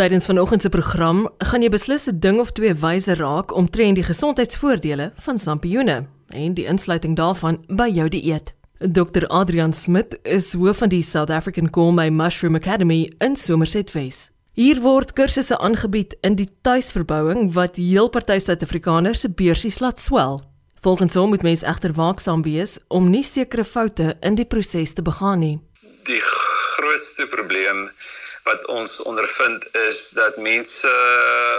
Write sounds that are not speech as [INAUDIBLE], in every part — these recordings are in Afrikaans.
Tydens vanoggend se program gaan jy beslis 'n ding of twee wyse raak omtrent die gesondheidsvoordele van sampioene en die insluiting daarvan by jou dieet. Dr Adrian Smit is hoof van die South African Gourmet Mushroom Academy in Somerset West. Hier word kursusse aangebied in die tuisverbouing wat heel party Suid-Afrikaners se beursies laat swel. Volgens hom moet mens egter waaksaam wees om nie sekere foute in die proses te begaan nie. Die grootste probleem wat ons ondervind is dat mense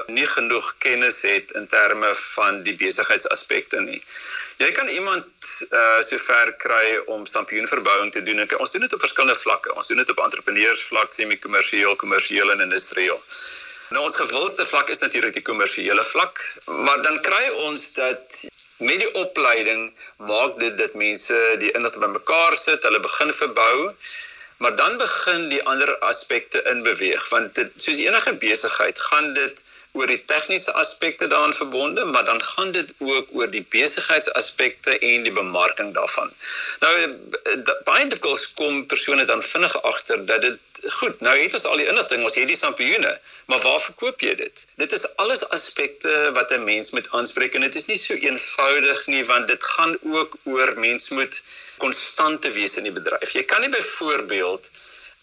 nie genoeg kennis het in terme van die besigheidsaspekte nie. Jy kan iemand uh sover kry om sampioenverbouing te doen. Ons doen dit op verskillende vlakke. Ons doen dit op entrepreneursvlak, semi-kommersieel, kommersieel en industrieel. Nou ons gewildste vlak is natuurlik die kommersiële vlak, maar dan kry ons dat met die opleiding maak dit dat mense die inligting bymekaar sit, hulle begin verbou Maar dan begin die ander aspekte in beweeg want dit soos enige besigheid gaan dit oor die tegniese aspekte daarin verbonde, maar dan gaan dit ook oor die besigheidsaspekte en die bemarking daarvan. Nou baie dikwels kom persone dan vinnig agter dat dit goed, nou het ons al die inligting, ons het die sampioene, Maar waar verkoop jy dit? Dit is alles aspekte wat 'n mens moet aanspreek en dit is nie so eenvoudig nie want dit gaan ook oor mens moet konstant wees in die bedryf. Jy kan nie byvoorbeeld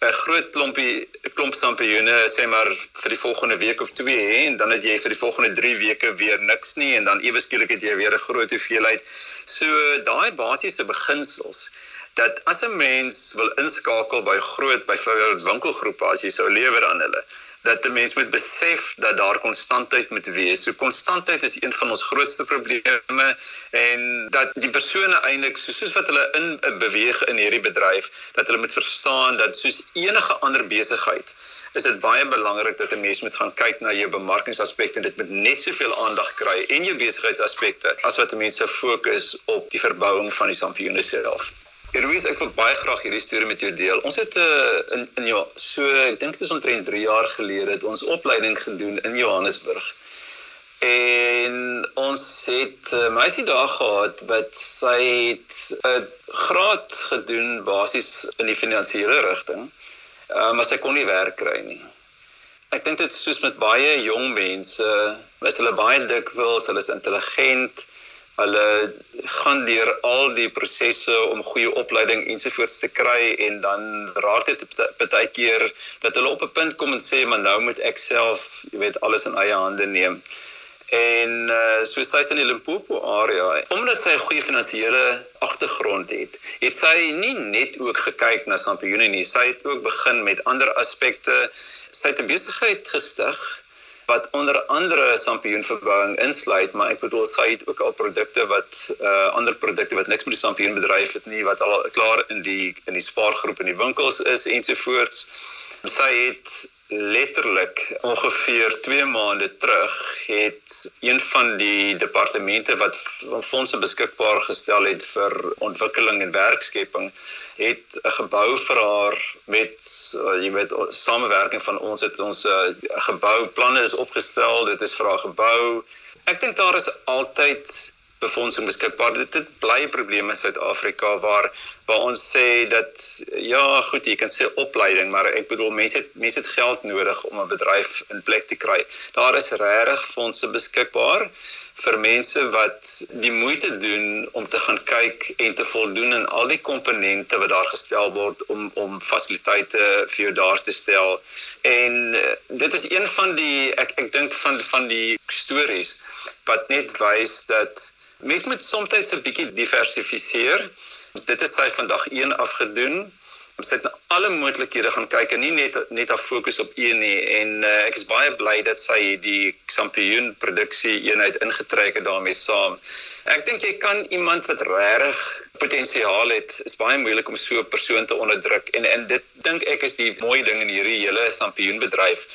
'n groot klompie klomp sampioene sê maar vir die volgende week of twee hê en dan het jy vir die volgende 3 weke weer niks nie en dan ewe skielik het jy weer 'n groot hoeveelheid. So daai basiese beginsels dat as 'n mens wil inskakel by groot byvoorbeeld winkelgroepe as jy sou lewer aan hulle dat 'n mens moet besef dat daar konstantheid moet wees. So konstantheid is een van ons grootste probleme en dat die persone eintlik soos wat hulle in beweeg in hierdie bedryf, dat hulle moet verstaan dat soos enige ander besigheid is dit baie belangrik dat 'n mens moet gaan kyk na jou bemarkingsaspekte en dit moet net soveel aandag kry en jou besigheidsaspekte as wat 'n mens se fokus op die verbouing van die sampioene self. Eroes, ek wil baie graag hierdie storie met jou deel. Ons het uh, in in ja, so ek dink dit is omtrent 3 jaar gelede het ons opleiding gedoen in Johannesburg. En ons het 'n uh, meisie daar gehad wat sy het 'n graad gedoen basies in die finansiële rigting. Uh, maar sy kon nie werk kry nie. Ek dink dit soos met baie jong mense, is hulle baie dikwels, hulle is intelligent, hulle gaan deur al die prosesse om goeie opleiding ensovoorts te kry en dan raak dit baie keer dat hulle op 'n punt kom en sê maar nou moet ek self, jy weet, alles in eie hande neem. En uh, so sy is in die Limpopo area. Omdat sy 'n goeie finansiële agtergrond het, het sy nie net ook gekyk na Sampione nie, sy het ook begin met ander aspekte. Sy het 'n besigheid gestig wat onder andere sampioenverbouing insluit, maar ek bedoel sy het ook al produkte wat uh ander produkte wat niks met die sampioenbedryf het nie wat al klaar in die in die spaargroep in die winkels is ensovoorts. Sy het letterlik ongeveer 2 maande terug het een van die departemente wat fondse beskikbaar gestel het vir ontwikkeling en werkskepping het 'n gebou vir haar met uh, jy weet samewerking van ons het ons 'n eh, gebou planne is opgestel dit is vir haar gebou. Ek dink daar is altyd befondsing beskikbaar dit het bly probleme in Suid-Afrika waar waar ons sê dat ja, goed, jy kan sê opleiding, maar ek bedoel mense het mense het geld nodig om 'n bedryf in plek te kry. Daar is regtig fondse beskikbaar vir mense wat die moeite doen om te gaan kyk en te voldoen aan al die komponente wat daar gestel word om om fasiliteite vir jou daar te stel. En uh, dit is een van die ek ek dink van van die stories wat net wys dat mense moet soms 'n bietjie diversifiseer. Ons dit het sy vandag 1 afgedoen. Ons het na alle moontlikhede gaan kyk en nie net net af fokus op een nie en uh, ek is baie bly dat sy die Sampioen produksie eenheid ingetrek het daarmee saam. Ek dink jy kan iemand wat regtig potensiaal het, is baie moeilik om so 'n persoon te onderdruk en en dit dink ek is die mooi ding in hierdie hele Sampioen bedryf.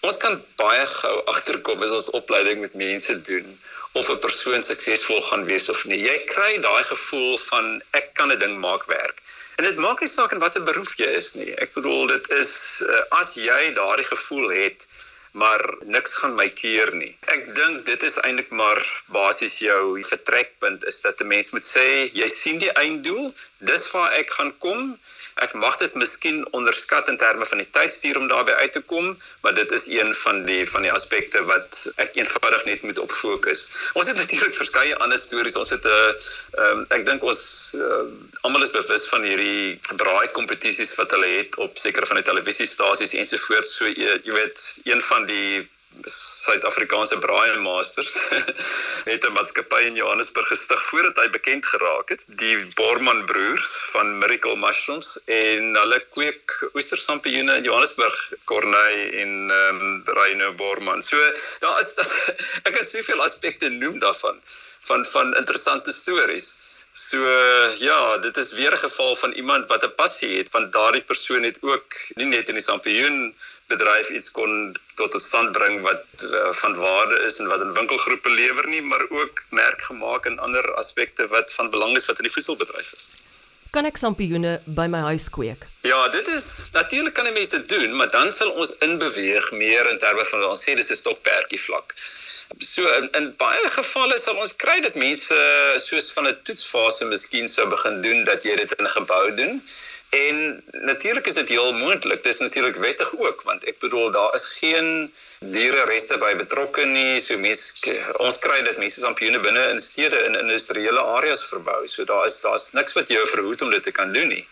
Ons kan baie gou agterkom as ons opleiding met mense doen of 'n persoon suksesvol gaan wees of nie. Jy kry daai gevoel van ek kan 'n ding maak werk. En dit maak nie saak in watter beroep jy is nie. Ek bedoel dit is uh, as jy daardie gevoel het maar niks gaan my keer nie. Ek dink dit is eintlik maar basies jou vertrekpunt is dat 'n mens moet sê jy sien die einddoel, dis waar ek gaan kom Ek mag dit miskien onderskat in terme van die tydstuur om daarbey uit te kom, maar dit is een van die van die aspekte wat ek eenvoudig net moet op fokus. Ons het natuurlik verskeie ander stories. Ons het 'n uh, um, ek dink ons uh, almal is bewus van hierdie braai kompetisies wat hulle het op sekere van die televisiestasies ensovoorts. So jy, jy weet, een van die Suid-Afrikaanse Braai Masters [LAUGHS] het 'n maatskappy in Johannesburg gestig voordat hy bekend geraak het, die Borman broers van Miracle Mushrooms en hulle kweek oestersampioene in Johannesburg, Corneille en ehm um, Reino Borman. So daar is dat [LAUGHS] ek kan soveel aspekte noem daarvan van van interessante stories. So ja, dit is weer 'n geval van iemand wat 'n passie het, want daardie persoon het ook nie net in die sampioen bedryf iets kon tot stand bring wat uh, van waarde is en wat in winkelgroepe lewer nie, maar ook merk gemaak in ander aspekte wat van belang is wat in die voedselbedryf is. Kan ek sampioene by my huis kweek? Ja, dit is natuurlik kan 'n mens dit doen, maar dan sal ons inbeweeg meer in terme van ons sê dis 'n stokperdjie vlak. So in, in baie gevalle sal ons kry dat mense soos van 'n toetsfase miskien sou begin doen dat jy dit in 'n gebou doen En natuurlik is dit heel moontlik. Dis natuurlik wettig ook want ek bedoel daar is geen diere reste by betrokke nie. So mense ons kry dit mense sampioene binne in stede in industriële areas verbou. So daar is daar's niks wat jou verhoed om dit te kan doen nie.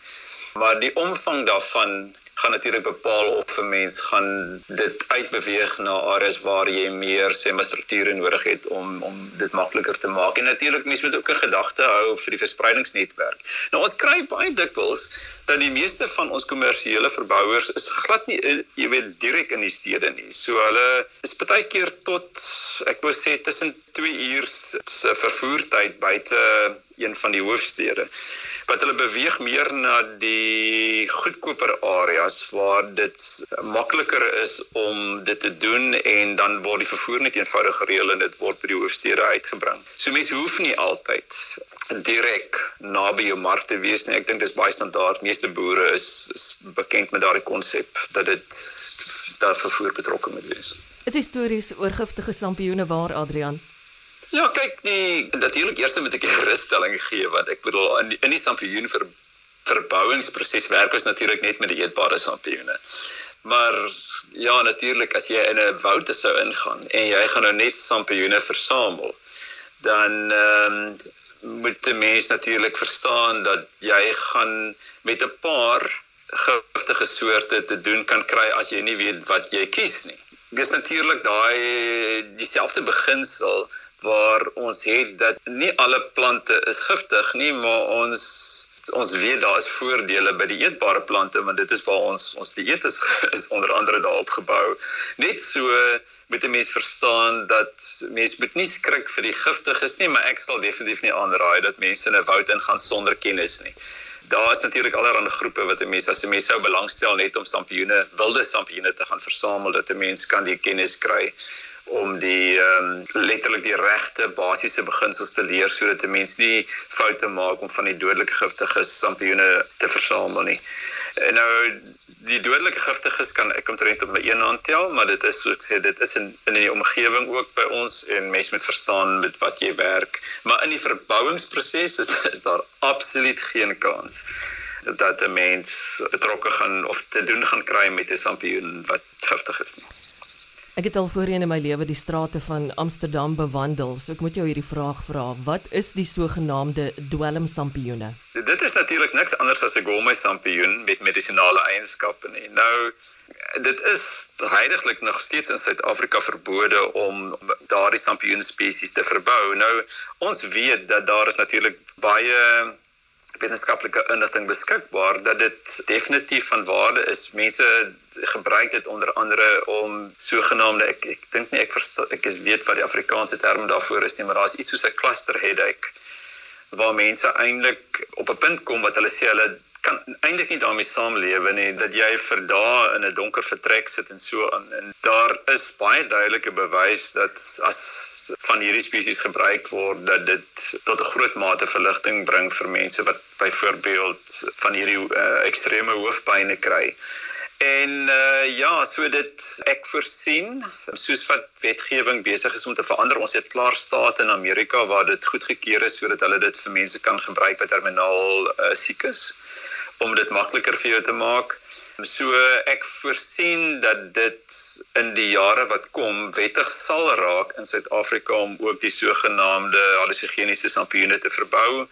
Maar die omvang daarvan gaan natuurlik bepaal of 'n mens gaan dit uitbeweeg na areas waar jy meer semi-strukture nodig het om om dit makliker te maak. En natuurlik mense moet ook 'n gedagte hou vir die verspreidingsnetwerk. Nou ons kry baie dikwels dat die meeste van ons kommersiële verbouers is glad nie jy weet direk in die stede nie. So hulle is baie keer tot ek wou sê tussen 2 uur se vervoertyd buite een van die hoofstede. Wat hulle beweeg meer na die goedkoper areas waar dit makliker is om dit te doen en dan word die vervoer net eenvoudig gereël en dit word by die hoofstede uitgebring. So mense hoef nie altyd direk naby jou mark te wees nie. Ek dink dis baie standaard. Meeste boere is, is bekend met daardie konsep dat dit daar vervoer betrokke moet wees. Is histories oor giftige sampioene waar Adrian? Ja, kyk, die natuurlik eers moet ek 'n gerusstelling gee want ek bedoel in die, in die sampioen vir verbouingsproses werk ons natuurlik net met die eetbare sampioene. Maar ja, natuurlik as jy in 'n woud sou ingaan en jy gaan nou net sampioene versamel, dan ehm um, moet die mens natuurlik verstaan dat jy gaan met 'n paar giftige soorte te doen kan kry as jy nie weet wat jy kies nie. Dit is natuurlik daai dieselfde beginsel waar ons het dat nie alle plante is giftig nie, maar ons ons weet daar is voordele by die eetbare plante want dit is waar ons ons dieet is, [LAUGHS] is onder andere daarop gebou. Net so moet 'n mens verstaan dat mens moet nie skrik vir die giftiges nie, maar ek sal definitief nie aanraai dat mense in 'n woud ingaan sonder kennis nie. Daar is natuurlik allerlei groepe wat 'n mens as 'n mens sou belangstel net om sampioene, wilde sampioene te gaan versamel dat 'n mens kan die kennis kry om die ehm um, letterlik die regte basiese beginsels te leer sodat 'n mens nie foute maak om van die dodelike giftige sampioene te versamel nie. En nou die dodelike giftiges kan ek omtrent op my een hand tel, maar dit is soos ek sê dit is in in die omgewing ook by ons en mens moet verstaan met wat jy werk. Maar in die verbouingsproses is is daar absoluut geen kans dat 'n mens betrokke gaan of te doen gaan kry met 'n sampioen wat giftig is nie. Ek het al voorheen in my lewe die strate van Amsterdam bewandel, so ek moet jou hierdie vraag vra. Wat is die sogenaamde dwelmsampioene? Dit is natuurlik niks anders as 'n gourmet sampioen met medisinale eienskappe nie. Nou dit is heidaglik nog steeds in Suid-Afrika verbode om daardie sampioen spesies te verbou. Nou ons weet dat daar is natuurlik baie wetenskaplike inligting beskikbaar dat dit definitief van waarde is. Mense gebruik dit onder andere om sogenaamde ek ek dink nie ek verstaan ek is weet wat die Afrikaanse term daarvoor is nie, maar daar's iets soos 'n cluster headache waar mense eintlik op 'n punt kom wat hulle sê hulle kan eintlik nie daarmee saamlewe nie dat jy vir dae in 'n donker vertrek sit en so aan en daar is baie duidelike bewys dat as van hierdie spesies gebruik word dat dit tot 'n groot mate verligting bring vir mense wat byvoorbeeld van hierdie uh, ekstreme hoofpynne kry En uh ja, so dit ek voorsien soos wat wetgewing besig is om te verander. Ons het klaar state in Amerika waar dit goedgekeur is sodat hulle dit vir mense kan gebruik wat terminaal uh, siek is om dit makliker vir jou te maak. So ek voorsien dat dit in die jare wat kom wettig sal raak in Suid-Afrika om ook die sogenaamde hallusinogeniese sampioene te verbou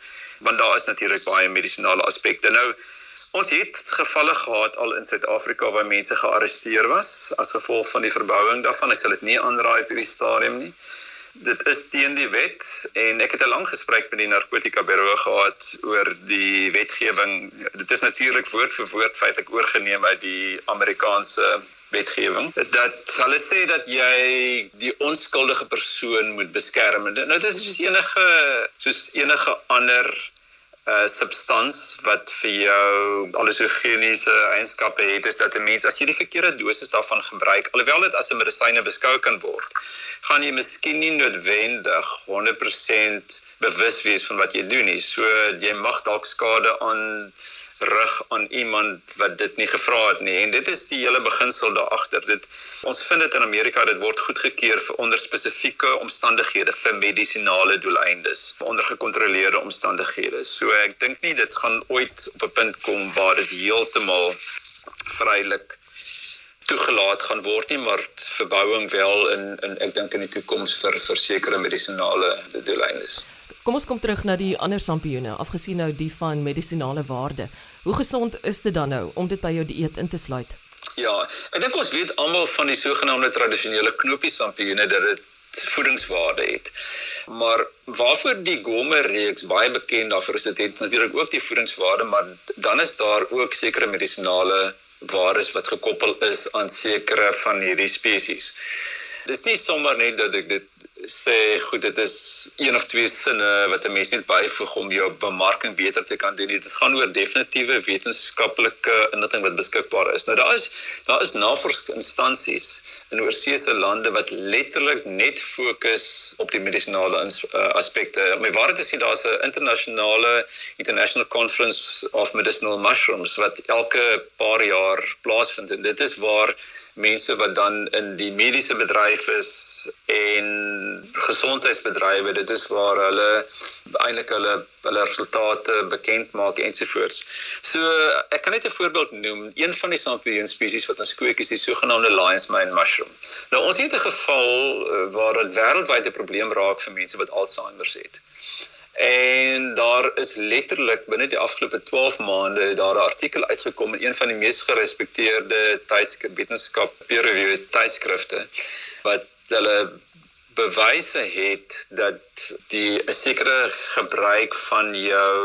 want daar is natuurlik baie medisinale aspekte. Nou Ons het gevalle gehad al in Suid-Afrika waar mense gearresteer was as gevolg van die verbouing daarvan. Ek sal dit nie aanraai op hierdie stadium nie. Dit is teen die wet en ek het 'n lang gesprek met die narkotika bureau gehad oor die wetgewing. Dit is natuurlik woord vir woord feitelik oorgeneem uit die Amerikaanse wetgewing. Dat hulle sê dat jy die onskuldige persoon moet beskerm. Nou dit is soos enige soos enige ander uh substans wat vir jou hallusinogeniese eienskappe het is dat 'n mens as jy die verkeerde dosis daarvan gebruik alhoewel dit as 'n medisyne beskou kan word gaan jy miskien nie noodwendig 100% bewus wees van wat jy doen nie. So jy mag dalk skade aan rig aan iemand wat dit nie gevra het nie. En dit is die hele beginsel daar agter dit ons vind dit in Amerika dit word goedgekeur vir onder spesifieke omstandighede vir medisinale doeleindes onder gekontroleerde omstandighede. So ek dink nie dit gaan ooit op 'n punt kom waar dit heeltemal vrylik toegelaat gaan word nie maar verbouing wel in in ek dink in die toekoms vir versekerde medisinale doeleindes. Kom ons kom terug na die ander sampioene, afgesien nou die van medisinale waarde. Hoe gesond is dit dan nou om dit by jou dieet in te sluit? Ja, ek dink ons weet almal van die sogenaamde tradisionele knoppie sampioene dat dit voedingswaarde het. Maar waarvoor die Gomer reeks baie bekend daarvoor is dit het natuurlik ook die voedingswaarde, maar dan is daar ook sekere medisinale waardes wat gekoppel is aan sekere van hierdie spesies. Dis nie sommer net dat ek dit sê goed dit is een of twee sinne wat 'n mens net byvoeg om jou bemarking beter te kan doen. Dit gaan oor definitiewe wetenskaplike inligting wat beskikbaar is. Nou daar is daar is navorsingsinstansies in oorseese lande wat letterlik net fokus op die medisinale uh, aspekte. Waar dit is hier daar's 'n internasionale International Conference of Medicinal Mushrooms wat elke paar jaar plaasvind en dit is waar mense wat dan in die mediese bedryf is en gesondheidsbedrywe dit is waar hulle eintlik hulle hulle resultate bekend maak ensovoorts. So ek kan net 'n voorbeeld noem. Een van die sampioen spesies wat ons kweek is die sogenaamde lion's mane mushroom. Nou ons het 'n geval uh, waar dit wêreldwyd 'n probleem raak vir mense wat Alzheimer het. En daar is letterlik binne die afgelope 12 maande daar 'n artikel uitgekom in een van die mees gerespekteerde tydskrifte wetenskap peer reviewed tydskrifte wat hulle bewyse het dat die 'n sekere gebruik van jou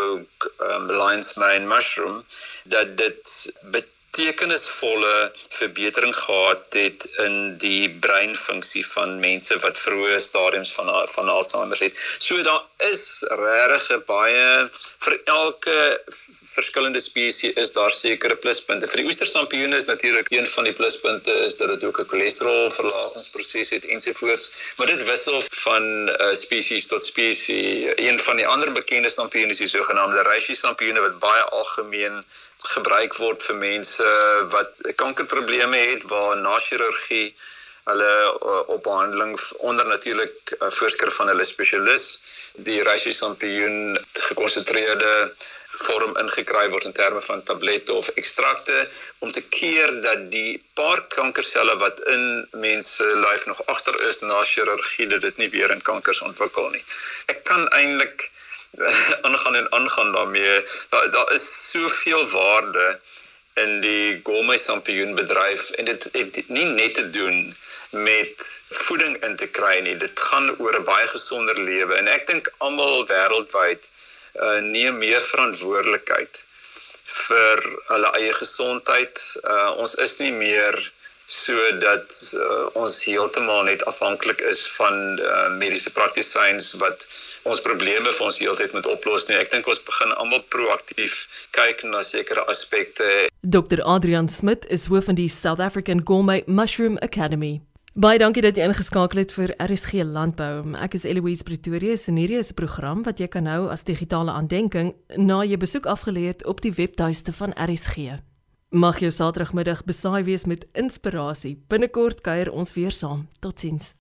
um, lion's mane mushroom dat dit betekenisvolle verbetering gehad het in die breinfunksie van mense wat vroeë stadiums van van Alzheimer het. So daar is regtig baie vir elke verskillende spesies is daar sekere pluspunte. Vir die oestersampioene is natuurlik een van die pluspunte is dat dit ook 'n cholesterolverlagingsproses het ensovoorts, maar dit wissel van uh, eh, spesies tot spesies. Een van die ander bekende sampioene is die sogenaamde reishi sampioene wat baie algemeen gebruik word vir mense wat kankerprobleme het waar na chirurgie hulle uh, op behandeling onder natuurlik uh, voorskrif van hulle spesialis die rasisampioen gekonsentreerde vorm ingekry word in terme van tablette of ekstrakte om te keer dat die paar kankerselle wat in mense lyf nog agter is na chirurgie dat dit nie weer in kankers ontwikkel nie. Ek kan eintlik aangaan [LAUGHS] en aangaan daarmee. Daar daar is soveel waarde in die gourmet sampioen bedryf en dit het nie net te doen met voeding in te kry nie. Dit gaan oor 'n baie gesonder lewe en ek dink almal wêreldwyd uh, neem meer verantwoordelikheid vir hulle eie gesondheid. Uh, ons is nie meer sodat uh, ons heeltemal net afhanklik is van uh, mediese praktisyns wat ons probleme vir ons heeltyd moet oplos nie. Ek dink ons begin almal proaktief kyk na sekere aspekte. Dr. Adrian Smit is hoof van die South African Gourmet Mushroom Academy. Baie dankie dat jy ingeskakel het vir RSG Landbou. Ek is Eloise Pretorius en hierdie is 'n program wat jy kan hou as digitale aandenking na jy besoek afgelê het op die webtuiste van RSG. Mag jou Saterdagmiddag besaai wees met inspirasie. Binnekort kuier ons weer saam. Totsiens.